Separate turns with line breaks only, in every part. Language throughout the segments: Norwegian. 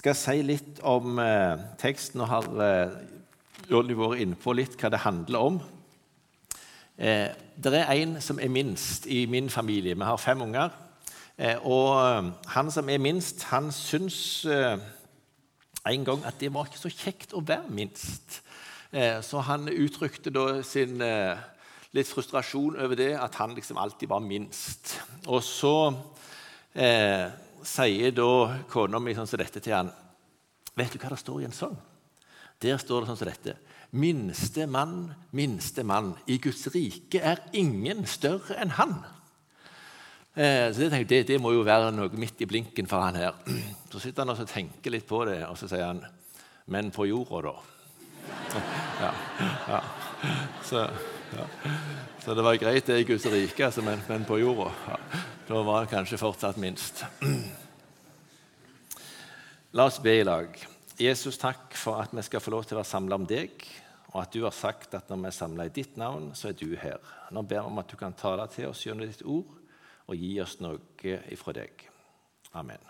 skal si litt om eh, teksten og har eh, vært inne på litt hva det handler om. Eh, det er en som er minst i min familie. Vi har fem unger. Eh, og eh, han som er minst, han syns eh, en gang at det var ikke så kjekt å være minst. Så han uttrykte da sin litt frustrasjon over det, at han liksom alltid var minst. Og så sier da kona mi sånn som dette til han Vet du hva det står i en sang? Der står det sånn som dette. Minste mann, minste mann, i Guds rike er ingen større enn han. Eh, så jeg, det, det, må jo være noe midt i blinken for han her. Så sitter han og tenker litt på det, og så sier han Men på jorda, da? Ja, ja. Så, ja. så, det var greit, det i Guds rike, altså, men, men, på jorda. Ja. Da var han kanskje fortsatt minst. La oss be i lag. Jesus, takk for at vi skal få lov til å være samla om deg, og at du har sagt at når vi er samla i ditt navn, så er du her. Nå ber vi om at du kan tale til oss gjennom ditt ord og gi oss noe ifra deg. Amen.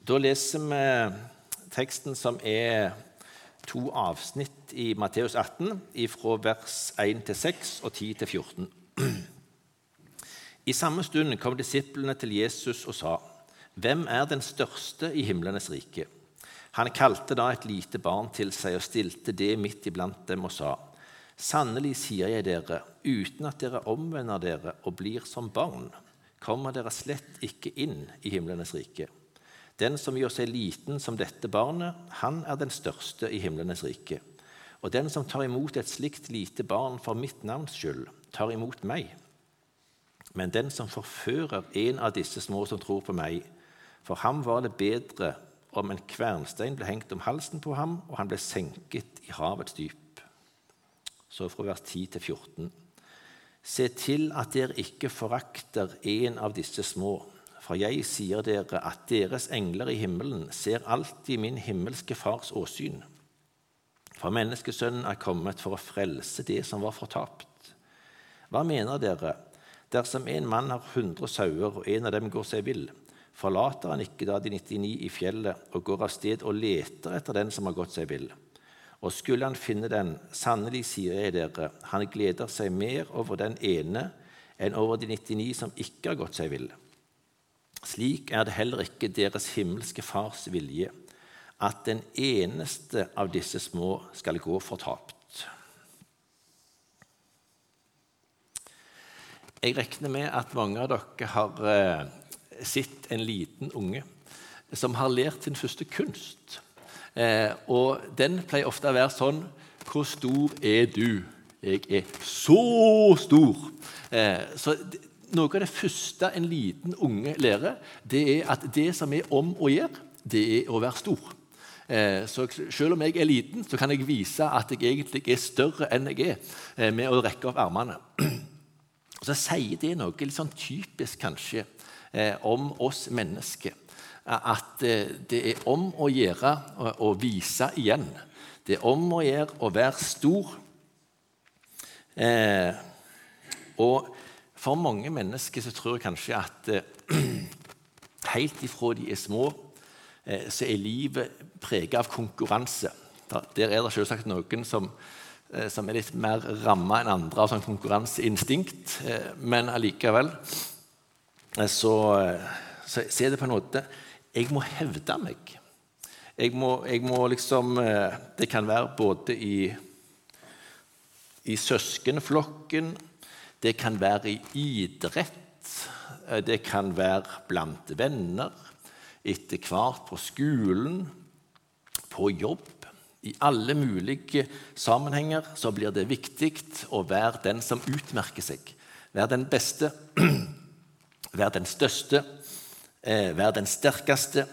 Da leser vi teksten som er to avsnitt i Matteus 18, fra vers 1 til 6 og 10 til 14. I samme stund kom disiplene til Jesus og sa, 'Hvem er den største i himlenes rike?' Han kalte da et lite barn til seg og stilte det midt iblant dem og sa, 'Sannelig sier jeg dere, uten at dere omvender dere og blir som barn,' 'kommer dere slett ikke inn i himlenes rike.' Den som gjør seg liten som dette barnet, han er den største i himlenes rike. Og den som tar imot et slikt lite barn for mitt navns skyld, tar imot meg. Men den som forfører en av disse små som tror på meg, for ham var det bedre om en kvernstein ble hengt om halsen på ham, og han ble senket i havets dyp. Så fra vers 10 til 14. Se til at dere ikke forakter en av disse små, for jeg sier dere at deres engler i himmelen ser alltid min himmelske Fars åsyn. For menneskesønnen er kommet for å frelse det som var fortapt. Hva mener dere? Dersom en mann har 100 sauer, og en av dem går seg vill, forlater han ikke da de 99 i fjellet og går av sted og leter etter den som har gått seg vill. Og skulle han finne den, sannelig sier jeg dere, han gleder seg mer over den ene enn over de 99 som ikke har gått seg vill. Slik er det heller ikke deres himmelske Fars vilje at den eneste av disse små skal gå fortapt. Jeg regner med at mange av dere har eh, sett en liten unge som har lært sin første kunst. Eh, og den pleier ofte å være sånn Hvor stor er du? Jeg er så stor. Eh, så noe av det første en liten unge lærer, det er at det som er om å gjøre, det er å være stor. Eh, så selv om jeg er liten, så kan jeg vise at jeg egentlig er større enn jeg er, med å rekke opp armene. Og Så sier det noe litt sånn typisk kanskje eh, om oss mennesker. At eh, det er om å gjøre å, vise igjen. Det er om å gjøre å være stor. Eh, og for mange mennesker så tror jeg kanskje at helt ifra de er små, så er livet preget av konkurranse. Der er det selvsagt noen som som er litt mer ramma enn andre av sånn konkurranseinstinkt. Eh, men allikevel eh, så, så, er det på en måte Jeg må hevde meg. Jeg må, jeg må liksom Det kan være både i, i søskenflokken, det kan være i idrett, det kan være blant venner, etter hvert på skolen, på jobb i alle mulige sammenhenger så blir det viktig å være den som utmerker seg. Være den beste, være den største, eh, være den sterkeste.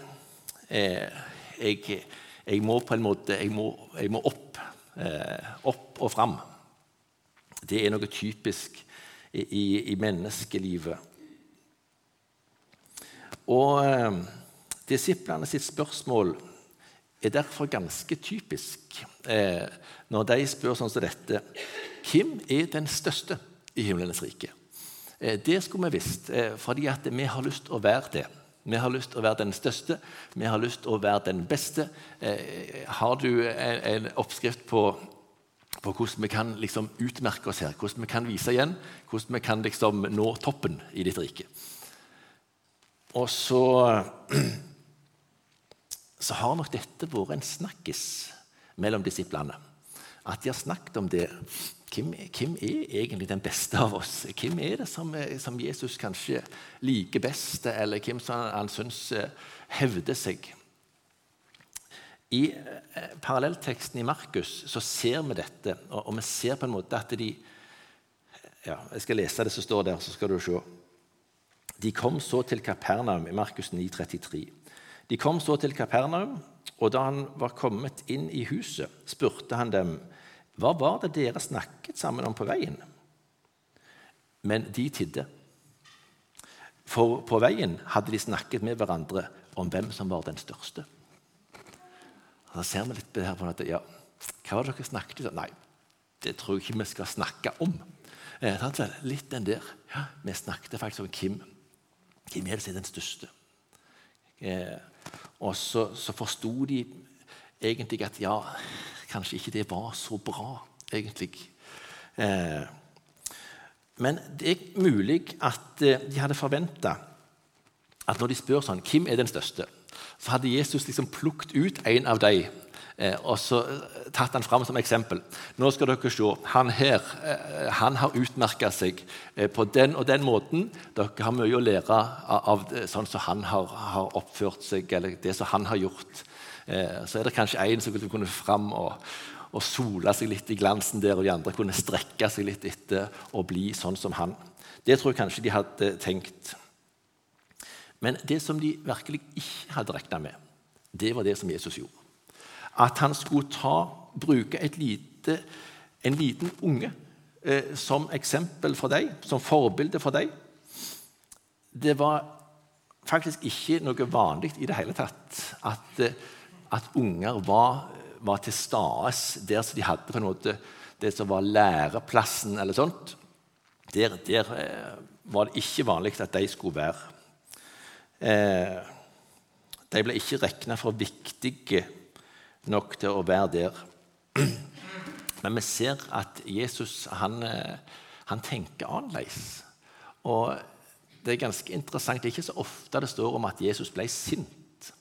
Eh, jeg, jeg, må på en måte jeg må, jeg må opp, eh, opp og fram. Det er noe typisk i, i, menneskelivet. Og eh, disiplene sitt spørsmål er derfor ganske typisk eh, når de spør sånn som dette Hvem er den største i himlenes rike? Eh, det skulle vi visst, eh, fordi vi har lyst til å være det. Vi har lyst til å være den største, vi har lyst til å være den beste. Eh, har du en, en oppskrift på, på, hvordan vi kan liksom utmerke oss her, hvordan vi kan vise igjen, hvordan vi kan liksom nå toppen i ditt rike? Og så, så har nok dette vært en snakkis mellom disiplene. At de har snakket om det. Hvem, hvem, er egentlig den beste av oss? Hvem er det som, som Jesus kanskje liker best, eller hvem som han syns eh, hevder seg? I eh, parallellteksten i Markus så ser vi dette, og vi ser på en måte at de ja, Jeg skal lese det som står der, så skal du se. De kom så til Kapernaum i Markus 9, 33. De kom så til Kapernaum, og da han var kommet inn i huset, spurte han dem hva var det dere snakket sammen om på veien? Men de tidde. For på veien hadde de snakket med hverandre om hvem som var den største. Da ser vi litt her på at, ja, Hva var det dere snakket om? Nei, det tror jeg ikke vi skal snakke om. Eh, litt den der. Ja, vi snakket faktisk om Kim. Hvem er det som er den største? Eh, og så, så forsto de egentlig at ja, kanskje ikke det var så bra, egentlig. Eh, men det er mulig at eh, de hadde forventa at når de spør sånn, hvem er den største, så hadde Jesus liksom plukket ut en av dem og så tatt han fram som eksempel. Nå skal dere se. Han her han har utmerka seg på den og den måten. Dere har mye å lære av sånn som han har, har oppført seg, eller det som han har gjort. Eh, så er det kanskje en som kunne fram og, og sole seg litt i glansen der, og de andre kunne strekke seg litt etter og bli sånn som han. Det tror jeg kanskje de hadde tenkt. Men det som de virkelig ikke hadde regna med, det var det som Jesus gjorde. At han skulle ta, bruke lite, en liten unge eh, som eksempel for deg, som forbilde for deg. Det var faktisk ikke noe vanlig i det hele tatt at eh, at unger var, var til stede der de hadde på en måte det som var læreplassen eller sånt. Der, der eh, var det ikke vanlig at de skulle være. Eh, de ble ikke regna for viktige nok til å være der. Men vi ser at Jesus han, eh, han tenker annerledes. Og det er ganske interessant. Det er ikke så ofte det står om at Jesus ble sint.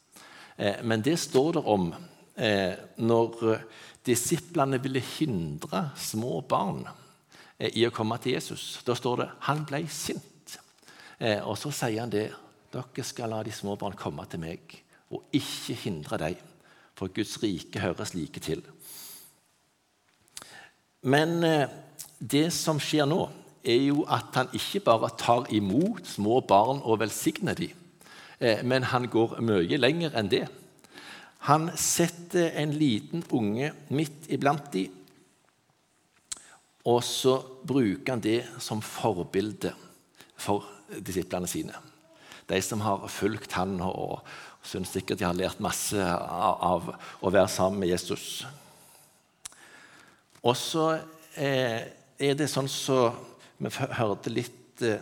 Eh, men det står det om eh, når disiplene ville hindre små barn i å komme til Jesus. Da står det han ble sint. Og så sier han det. Dere skal la de små barn komme til meg, og ikke hindre dem, for Guds rike høres like til. Men det som skjer nå, er jo at han ikke bare tar imot små barn og velsigner dem, Eh, men han går mye lenger enn det. Han setter en liten unge midt iblant dem, og så bruker han det som forbilde for disiplene sine. De som har fulgt han og syns sikkert de har lært masse av, av å være sammen med Jesus. Og så eh, er det sånn som så vi hørte litt eh,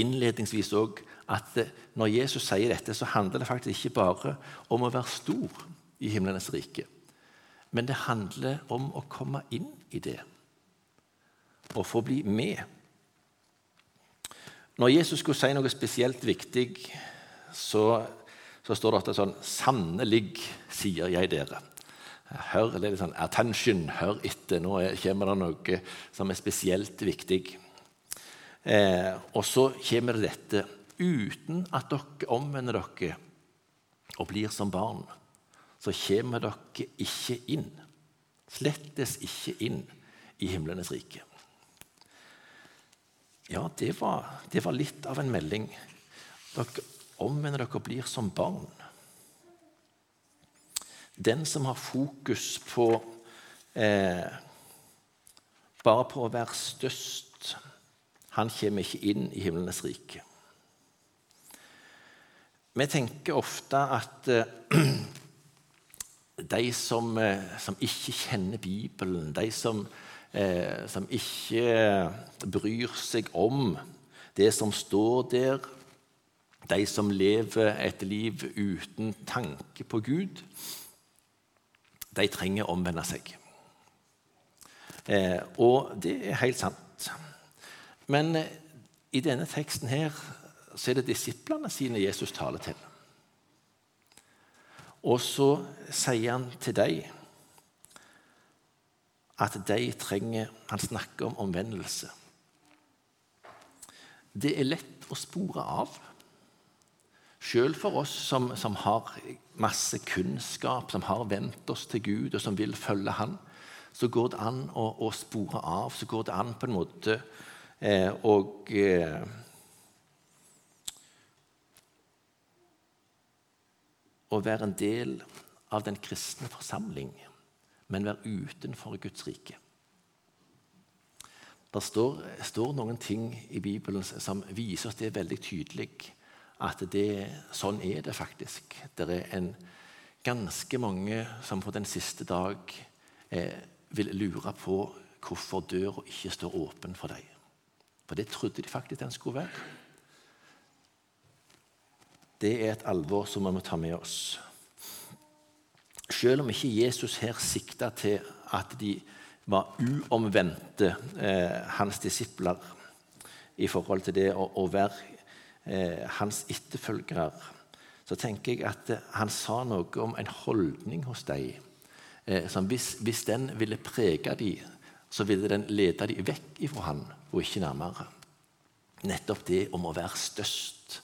innledningsvis òg, at eh, når Jesus sier dette, så handler det faktisk ikke bare om å være stor i himlenes rike. Men det handler om å komme inn i det og få bli med. Når Jesus skulle si noe spesielt viktig, så, så står det at det er sånn Sannelig sier jeg dere. Hør, det er litt sånn attention, hør etter. Nå kommer det noe som er spesielt viktig. Eh, og så kommer det dette uten at dere omvender dere og blir som barn, så kommer dere ikke inn. Slettes ikke inn i himlenes rike. Ja, det var, det var litt av en melding. Dere omvender dere og blir som barn. Den som har fokus på eh, bare på å være størst, han kommer ikke inn i himlenes rike. Vi tenker ofte at eh, de som, eh, som, ikke kjenner Bibelen, de som, uh, som, ikke bryr seg om det som står der, de som lever et liv uten tanke på Gud, de trenger å omvende seg. Eh, og det er helt sant. Men eh, i denne teksten her så er det disiplene sine Jesus taler til. Og så sier han til dem at de trenger Han snakker om omvendelse. Det er lett å spore av. Sjøl for oss som, som, har masse kunnskap, som har vent oss til Gud, og som vil følge Han, så går det an å, å spore av. Så går det an på en måte eh, å eh, være en del av den kristne forsamling, men være utenfor Guds rike. Det står, står, noen ting i Bibelen som viser oss det veldig tydelig at det, sånn er det faktisk. Det er en, ganske mange som på den siste dag eh, vil lure på hvorfor døra ikke står åpen for dem. For det trodde de faktisk den skulle være. Det er et alvor som vi må ta med oss. Selv om ikke Jesus her sikta til at de var uomvendte, eh, hans disipler, i forhold til det å, å være eh, hans etterfølgere, så tenker jeg at eh, han sa noe om en holdning hos dem. Eh, hvis, hvis, den ville prege dem, så ville den lede dem vekk ifra han, og ikke nærmere. Nettopp det om å være størst.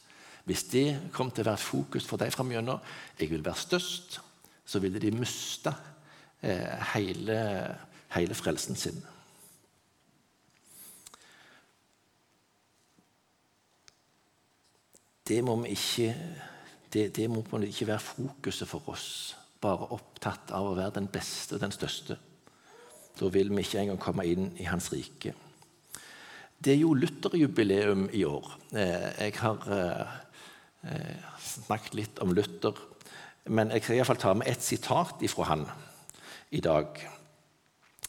Hvis det kom til å være fokus for deg framgjennom, jeg vil være størst, så ville de miste eh, hele, hele frelsen sin. Det må, ikke, det, det må ikke være fokuset for oss. Bare opptatt av å være den beste og den største. Da vil vi ikke engang komme inn i Hans rike. Det er jo Luther-jubileum i år. Eh, jeg har eh, eh, snakket litt om Luther, men jeg skal iallfall ta med et sitat ifra han i dag.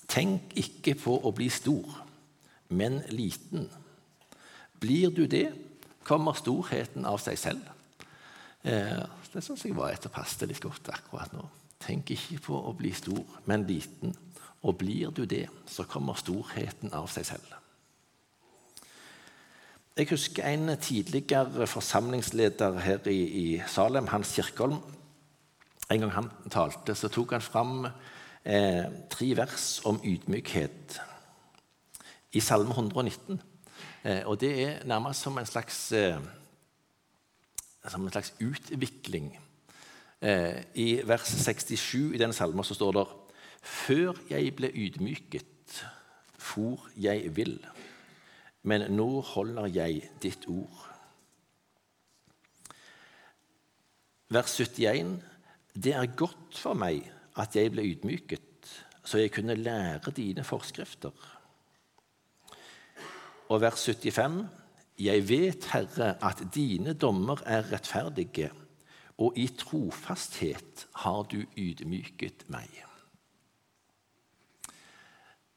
Tenk ikke på å bli stor, men liten. Blir du det, kommer storheten av seg selv. Eh, det syns jeg var etter passe litt godt akkurat nå. Tenk ikke på å bli stor, men liten. Og blir du det, så kommer storheten av seg selv. Jeg husker en tidligere forsamlingsleder her i, i Salem, Hans Kirkholm. En gang han talte, så tok han fram eh, tre vers om ydmykhet i Salme 119. Eh, og det er nærmest som en slags, eh, som en slags utvikling. Eh, I vers 67 i den salmen så står det Før jeg ble ydmyket, for jeg vil, men nå holder jeg ditt ord. Vers 71. Det er godt for meg at jeg ble ydmyket, så jeg kunne lære dine forskrifter. Og vers 75.: Jeg vet, Herre, at dine dommer er rettferdige, og i trofasthet har du ydmyket meg.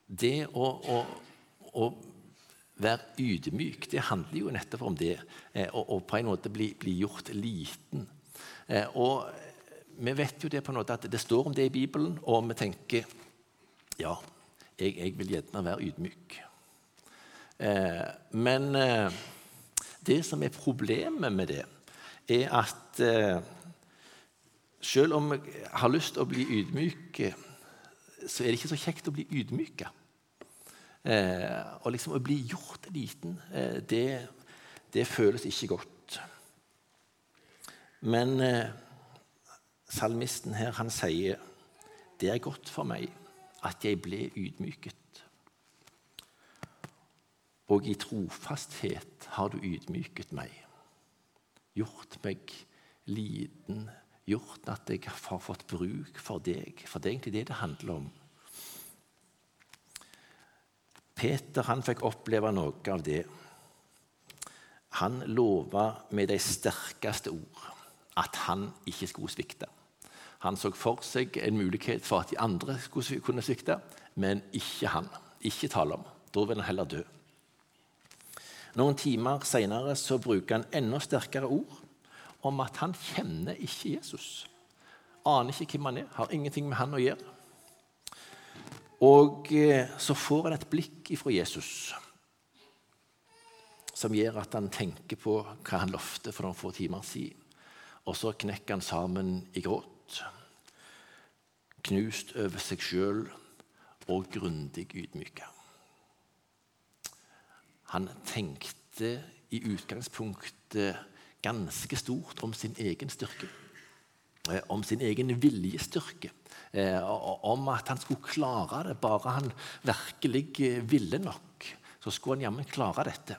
Det å, å, å være ydmyk, det handler jo nettopp om det. og å på en måte bli, bli gjort liten. Eh, og vi vet jo det på en måte at det står om det i Bibelen, og vi tenker ja, jeg, jeg vil gjerne være ydmyk. Eh, men eh, det som er problemet med det, er at eh, selv om jeg har lyst til å bli ydmyk, så er det ikke så kjekt å bli ydmyka. og liksom å bli gjort liten, det, det føles ikke godt. Men salmisten her, han sier det er godt for meg at jeg ble ydmyket og i trofasthet har du ydmyket meg. Gjort meg liten, gjort at jeg har fått bruk for deg. For det er egentlig det det handler om. Peter han fikk oppleve noe av det. Han lova med de sterkeste ord at han ikke skulle svikte. Han så for seg en mulighet for at de andre skulle kunne svikte, men ikke han. Ikke tale om. Da vil han heller dø. Noen timer seinere bruker han enda sterkere ord om at han kjenner ikke Jesus. Aner ikke hvem han er, har ingenting med han å gjøre. Og eh, så får han et blikk ifra Jesus som gjør at han tenker på hva han lovte for noen få timer siden. Og så knekker han sammen i gråt, knust over seg sjøl og grundig ydmyka. Han tenkte i utgangspunktet ganske stort om sin egen styrke. Eh, om sin egen viljestyrke. Eh, om at han skulle klare det. Bare han virkelig eh, ville nok, så skulle han jammen klare dette.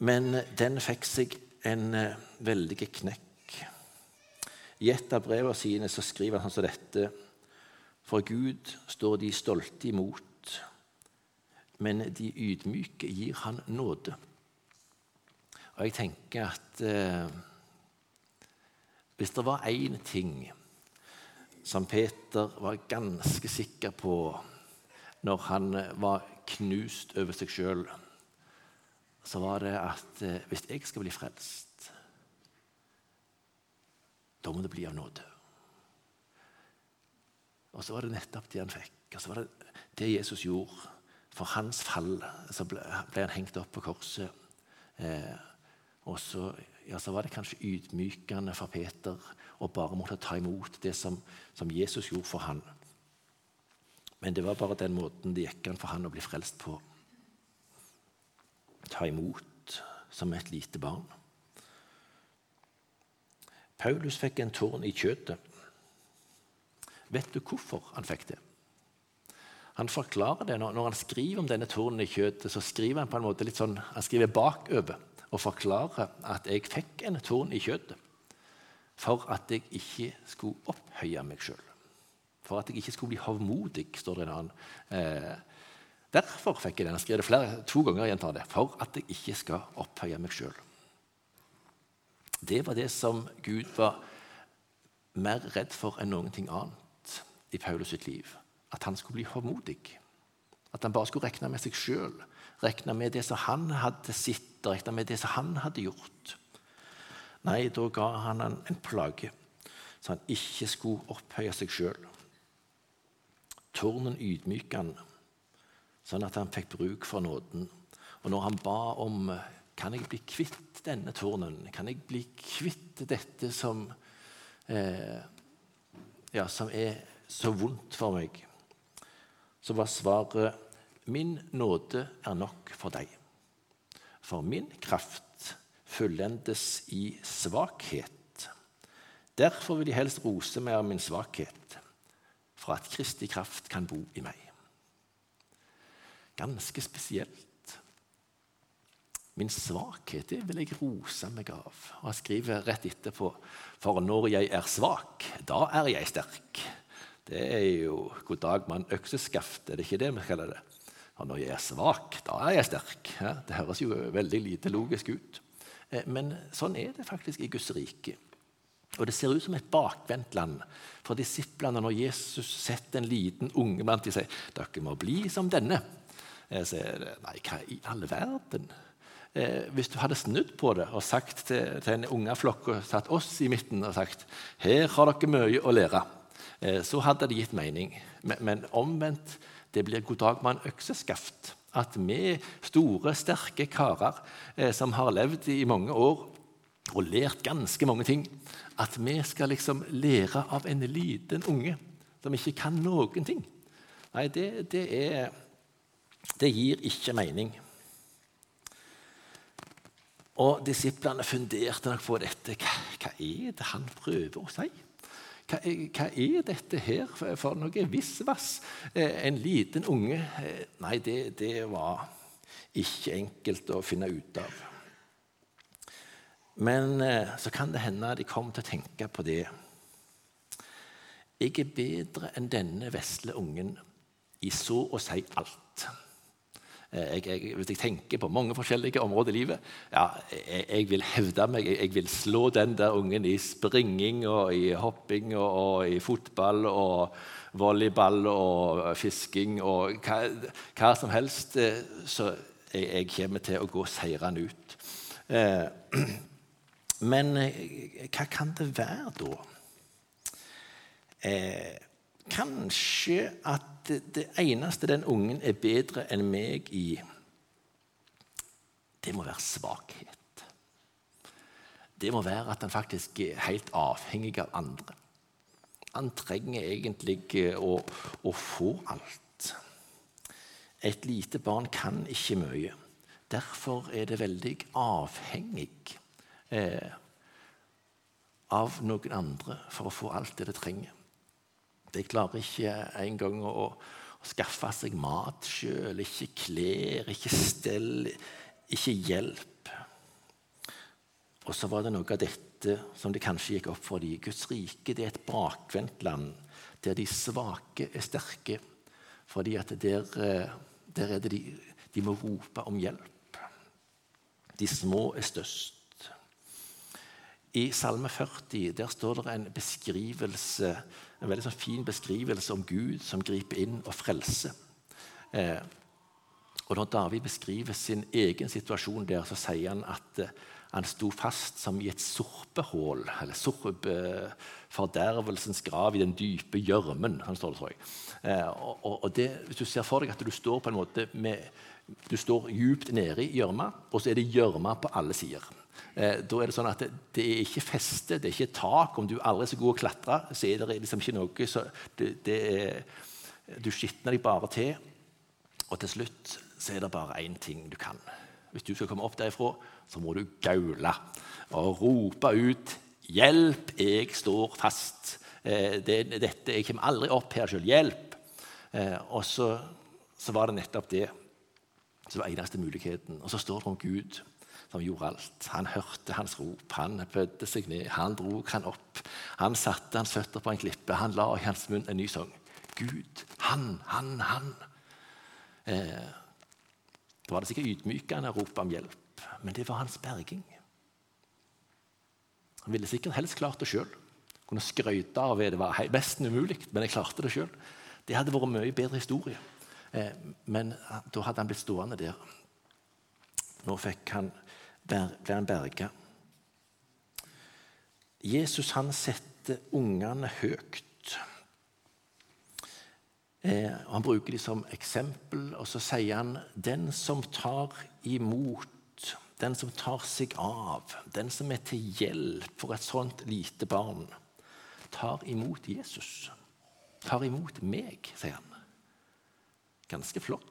Men den fikk seg en veldig knekk. I et av brevene sine så skriver han sånn som dette For Gud står de stolte imot, men de ydmyke gir han nåde. Og jeg tenker at eh, hvis det var én ting som Peter var ganske sikker på når han var knust over seg sjøl, så var det at eh, hvis jeg skal bli frelst, da må det bli av nåde. Og så var det nettopp det han fikk. Og så var det det Jesus gjorde. For hans fall så ble, ble han hengt opp på korset. Eh, og så ja, så var det kanskje ydmykende for Peter å bare måtte ta imot det som, som, Jesus gjorde for han. Men det var bare den måten det gikk an for han å bli frelst på. Ta imot som et lite barn. Paulus fikk en tårn i kjøttet. Vet du hvorfor han fikk det? Han forklarer det når, når han skriver om denne tornen i kjøttet. så skriver Han på en måte litt sånn, han skriver bakover og forklarer at jeg fikk en torn i kjøttet for at jeg ikke skulle opphøye meg sjøl. For at jeg ikke skulle bli hovmodig, står det en annen. Eh, derfor fikk jeg den. Jeg skrev det flere, to ganger. Jeg gjentar det. For at jeg ikke skal opphøye meg sjøl. Det var det som Gud var mer redd for enn ting annet i Paulus sitt liv. At han skulle bli håndmodig. At han bare skulle regne med seg sjøl. Regne med det som han hadde sett regne med det som han hadde gjort. Nei, da ga han han en plage, så han ikke skulle opphøye seg sjøl. Tårnen ydmyket han, sånn at han fikk bruk for nåden. Og når han ba om kan jeg bli kvitt denne tårnen, kan jeg bli kvitt dette som, eh, ja, som er så vondt for meg, så var svaret min nåde er nok for deg. For min kraft fullendes i svakhet. Derfor vil jeg helst rose meg av min svakhet, for at Kristi kraft kan bo i meg. Ganske spesielt. Min svakhet det vil jeg rose meg av. Og han skriver rett etterpå For når jeg er svak, da er jeg sterk. Det er jo god dag mann økseskaft, er det ikke det vi kaller det? Og når jeg er svak, da er jeg sterk. Ja, det høres jo veldig lite logisk ut. Eh, men sånn er det faktisk i Guds rike. Og det ser ut som et bakvendt land for disiplene når Jesus setter en liten unge blant og sier dere må bli som denne. Jeg sier, Nei, hva i all verden? Eh, hvis du hadde snudd på det og sagt til, til en ungeflokk og satt oss i midten og sagt her har dere mye å lære, eh, så hadde det gitt mening. Men, men omvendt det blir god dag med en økseskaft. At vi store, sterke karer eh, som har levd i mange år og lært ganske mange ting, at vi skal liksom lære av en liten unge som ikke kan noen ting. Nei, det, det, er, det gir ikke mening. Og Disiplene funderte nok på dette. Hva, hva er det han prøver å si? Hva, er dette her for noe visvas? Eh, en liten unge eh, Nei, det, det, var ikke enkelt å finne ut av. Men eh, så kan det hende de kom til å tenke på det. Jeg er bedre enn denne vesle ungen i så å si alt. Jeg, jeg, hvis jeg tenker på mange forskjellige områder i livet ja, jeg, jeg vil hevde meg. Jeg, vil slå den der ungen i springing og i hopping og, og i fotball og volleyball og fisking og hva, hva som helst. Så jeg, kommer til å gå seirende ut. Men hva kan det være, da? Eh, kanskje at det, eneste den ungen er bedre enn meg i, det må være svakhet. Det må være at han faktisk er helt avhengig av andre. Han trenger egentlig å, å få alt. Et lite barn kan ikke mye. Derfor er det veldig avhengig eh, av noen andre for å få alt det det trenger. De klarer ikke engang å, å skaffe seg mat sjøl, ikke klær, ikke stell, ikke hjelp. Og så var det noe av dette som det kanskje gikk opp for dem. Guds rike det er et bakvendt land der de svake er sterke. Fordi at der, eh, der er det de, de må rope om hjelp. De små er størst. I Salme 40 der står det en beskrivelse en veldig sånn fin beskrivelse om Gud som griper inn og frelser. Eh, og Når David beskriver sin egen situasjon der, så sier han at eh, han sto fast som i et sorpehull, eller sorpe, fordervelsens grav i den dype gjørmen. Sånn. Eh, og, og det, Hvis du ser for deg at du står på en måte med, du står djupt nede i gjørma, og så er det gjørme på alle sider. Eh, da er det sånn at det, er ikke feste, det er ikke tak. Om du aldri er så god å klatre, så er det liksom ikke noe så det, det er, Du skitner deg bare til, og til slutt så er det bare én ting du kan. Hvis du skal komme opp derifra, så må du gaule og rope ut 'Hjelp, jeg står fast'. Eh, det, dette, jeg kommer aldri opp her sjøl. Hjelp! Eh, og så, så var det nettopp det som var eneste muligheten. Og så står det om Gud som gjorde alt. Han hørte hans rop, han bødde seg ned, han dro han opp. Han satte hans føtter på en klippe, han la i hans munn en ny sang. Gud, han, han, han. Eh, da var det sikkert ydmykende å rope om hjelp, men det var hans berging. Han ville sikkert helst klart det sjøl. Kunne skryte av det var nesten umulig, men jeg klarte det sjøl. Det hadde vært mye bedre historie. Eh, men da hadde han blitt stående der. Nå han ble han berga. Jesus han setter ungene høyt. Eh, han bruker dem som eksempel, og så sier han den som tar imot, den som tar seg av, den som er til hjelp for et sånt lite barn, tar imot Jesus. Tar imot meg, sier han. Ganske flott.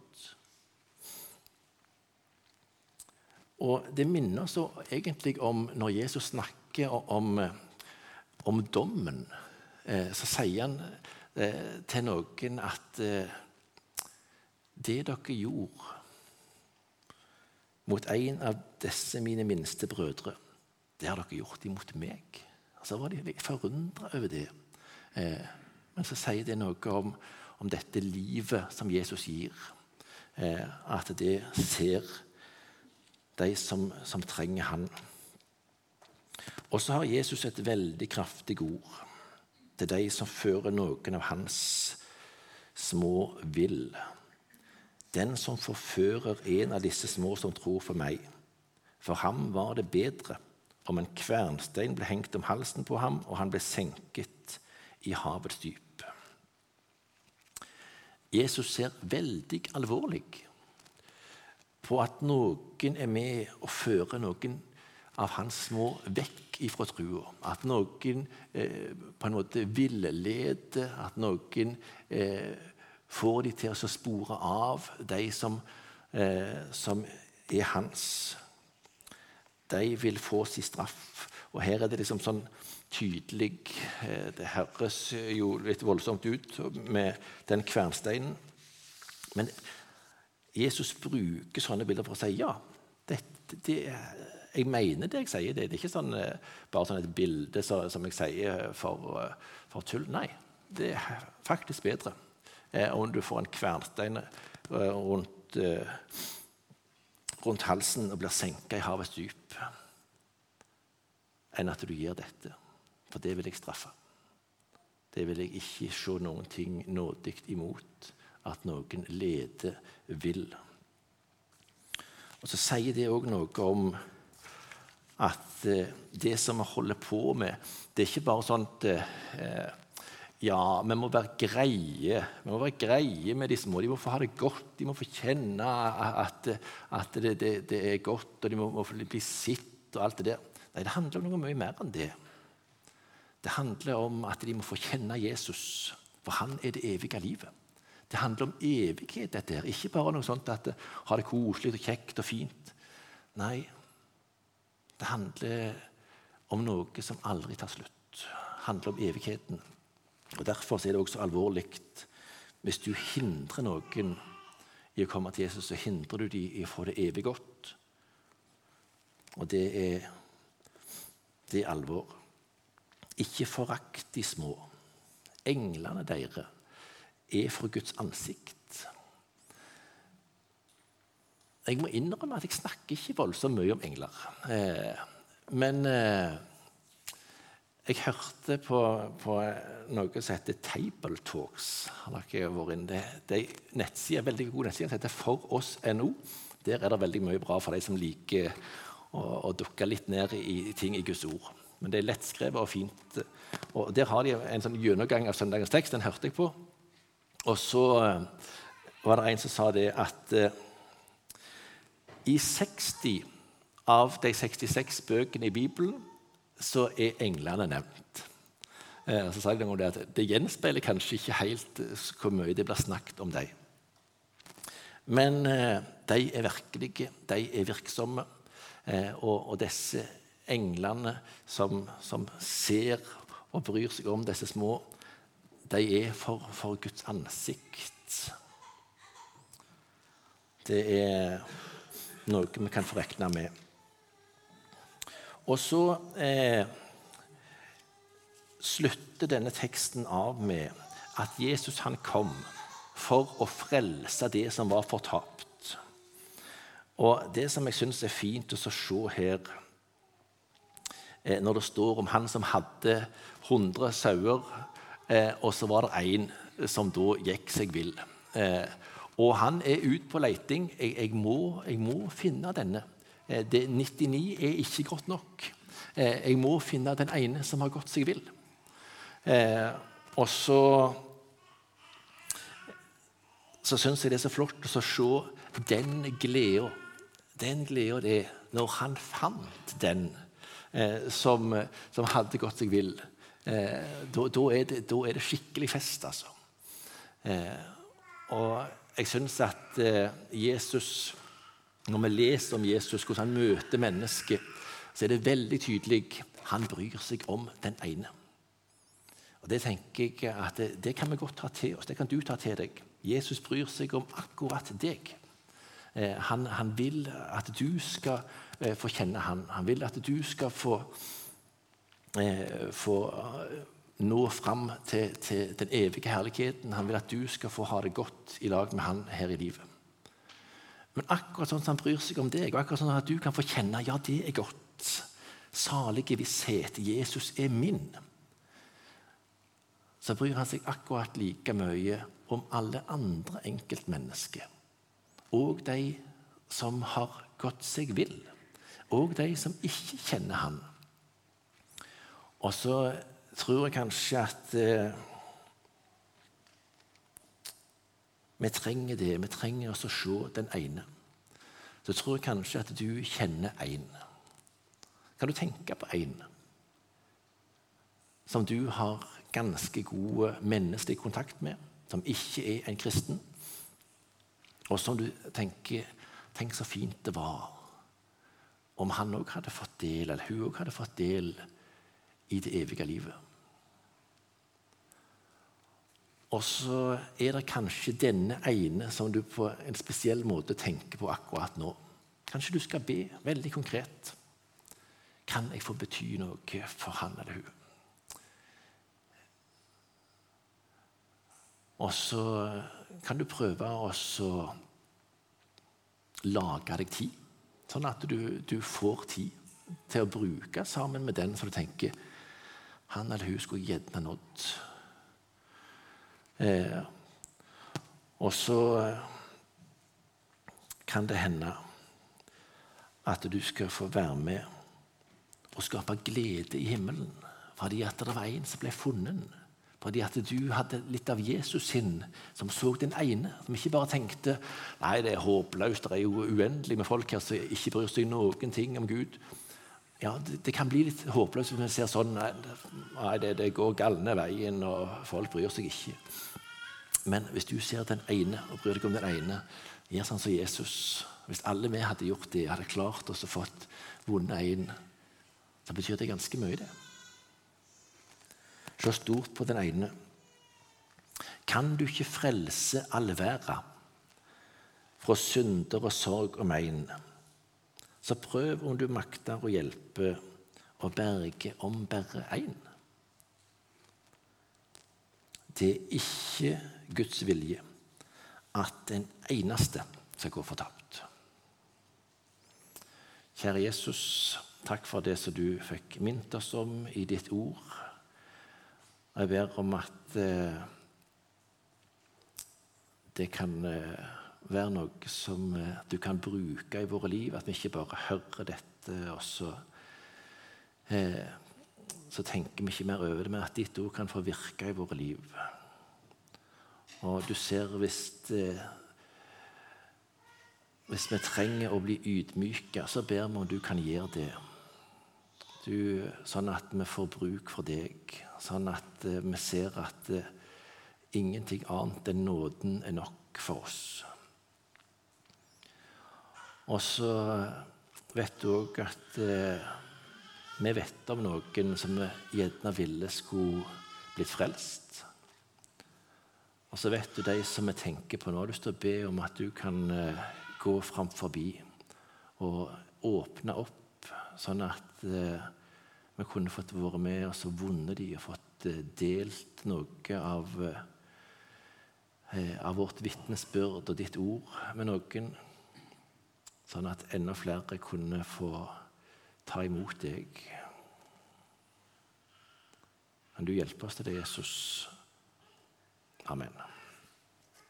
Og Det minner oss egentlig om når Jesus snakker om, om dommen. Eh, så sier han eh, til noen at eh, det dere gjorde mot en av disse mine minste brødre, det har dere gjort imot meg. Så var de litt forundra over det. Men så sier det noe om, om dette livet som Jesus gir. At det ser de som, som trenger han. Og så har Jesus et veldig kraftig ord til de som fører noen av hans små vill. Den som forfører en av disse små som tror for meg. For ham var det bedre om en kvernstein ble hengt om halsen på ham, og han ble senket i havets dyp. Jesus ser veldig alvorlig på at noen er med og fører noen av hans små vekk ifra trua. At noen eh, på en måte villeder, at noen eh, får de til å spore av de som, eh, som er hans. De vil få sin straff. Og her er det liksom sånn tydelig eh, Det høres jo litt voldsomt ut med den kvernsteinen. Men Jesus bruker sånne bilder for å si ja, det, det, jeg mener det jeg sier. Det, det er ikke sånn, eh, bare sånn et bilde så, som jeg sier for, eh, for, tull. Nei, det er faktisk bedre eh, om du får en kvernstein rundt rundt, eh, rundt halsen og blir senka i havets dyp, enn at du gir dette. For det vil jeg straffe. Det vil jeg ikke se noen ting nådig imot at noen leder vil. Og Så sier det òg noe om at eh, det som vi holder på med, det er ikke bare sånn at eh, ja, vi må være greie. Vi må være greie med de små. De må få ha det godt. De må få kjenne at, at det, det, det, er godt, og de må, må bli sitt og alt det der. Nei, det handler om noe mye mer enn det. Det handler om at de må få kjenne Jesus, for han er det evige livet. Det handler om evighet, dette her. Ikke bare noe sånt at ha det koselig og kjekt og fint. Nei, det handler om noe som aldri tar slutt. Det handler om evigheten. Og Derfor er det også alvorlig hvis du hindrer noen i å komme til Jesus, så hindrer du dem i å få det evig godt. Og det er, det er alvor. Ikke forakt de små. Englene deres er fra Guds ansikt. Jeg må innrømme at jeg snakker ikke voldsomt mye om engler. Eh, men eh, jeg hørte på, på, noe som heter Table Talks. Har dere vært inne? Det, det er nettside, veldig god nettside som heter foross.no. Der er det veldig mye bra for de som liker å, å dukke litt ned i ting i Guds ord. Men det er lettskrevet og fint. Og Der har de en sånn gjennomgang av søndagens tekst. Den hørte jeg på. Og så eh, var det en som sa det at i 60 av de 66 bøkene i Bibelen så er englene nevnt. Eh, så sa jeg det at det gjenspeiler kanskje ikke helt eh, hvor mye det blir snakket om dem. Men eh, de er virkelige, de er virksomme. Og disse englene som, som, ser og bryr seg om disse små, de er for, for Guds ansikt. Det er noe vi kan få regne med. Og så eh, slutter denne teksten av med at Jesus han kom for å frelse det som var fortapt. Og Det som jeg syns er fint å se her, eh, når det står om han som hadde 100 sauer, eh, og så var det en som da gikk seg vill. Eh, og han er ute på leiting. Jeg, jeg, må, jeg, må, finne denne. Eh, det, 99 er ikke godt nok. Eh, jeg må finne den ene som har gått seg vill. Eh, og så så syns jeg det er så flott å se den gleda. Den gleda det når han fant den eh, som, som, hadde gått seg vill. Eh, da, er det, er det, skikkelig fest, altså. Eh, og jeg syns at eh, Jesus Når vi leser om Jesus, hvordan han møter mennesket, så er det veldig tydelig han bryr seg om den ene. Og Det tenker jeg at det, det kan vi godt ta til oss. Det kan du ta til deg. Jesus bryr seg om akkurat deg. Eh, han, han, vil at du skal eh, få kjenne han. Han vil at du skal få, få nå fram til, til, den evige herligheten. Han vil at du skal få ha det godt i lag med han her i livet. Men akkurat sånn som han bryr seg om deg, og akkurat sånn at du kan få kjenne ja, det er godt. Salige visshet. Jesus er min. Så bryr han seg akkurat like mye om alle andre enkeltmennesker. Og de som har gått seg vill. Og de som ikke kjenner han. Og så tror jeg kanskje at eh, vi trenger det. Vi trenger oss å se den ene. Så tror jeg kanskje at du kjenner én. Kan du tenke på én som du har ganske god menneskelig kontakt med, som ikke er en kristen, og som du tenker Tenk så fint det var om han òg hadde fått del, eller hun òg hadde fått del i det evige livet. Og så er det kanskje denne ene som du på en spesiell måte tenker på akkurat nå. Kanskje du skal be veldig konkret. Kan jeg få bety noe for han eller hun? Og så kan du prøve å lage deg tid, sånn at du, du får tid til å bruke sammen med den som du tenker han eller hun skulle gjerne nådd. Eh, og så eh, kan det hende at du skal få være med og skape glede i himmelen fordi at det var en som ble funnet. Fordi at du hadde litt av Jesus sin, som så den ene. Som ikke bare tenkte nei, det er håpløst, det er jo uendelig med folk her som ikke bryr seg noen ting om Gud. Ja, det, det, kan bli litt håpløst hvis vi ser sånn nei, det, det går galne veien, og folk bryr seg ikke. Men hvis du ser den ene og bryr deg om den ene, gjør sånn som Jesus Hvis alle vi hadde gjort det, hadde klart oss å fått vunnet én, så betyr det ganske mye, det. Se stort på den ene. Kan du ikke frelse all verda fra synder og sorg og mein? Så prøv om du makter å hjelpe og berge om bare én. Det er ikke Guds vilje at en eneste skal gå fortapt. Kjære Jesus, takk for det som du fikk minnet oss om i ditt ord. Jeg ber om at eh, det kan eh, være noe som eh, du kan bruke i våre liv. At vi ikke bare hører dette, og så, eh, så tenker vi ikke mer over det, men at ditt ord kan få virke i våre liv. Og du ser hvis eh, hvis vi trenger å bli ydmyka, så ber vi om du kan gjøre det. Du, sånn at vi får bruk for deg, sånn at eh, vi ser at uh, ingenting annet enn nåden er nok for oss. Og så vet du òg at eh, vi vet om noen som vi gjerne ville skulle blitt frelst. Og så vet du de som vi tenker på nå. har lyst til å be om at du kan uh, gå fram forbi og åpne opp, sånn at uh, vi kunne fått være med og så vunnet de og fått uh, delt noe av, av vårt vitnesbyrd og ditt ord med noen, sånn at enda flere kunne få ta imot deg. Kan du hjelpe oss til det, Jesus? Amen.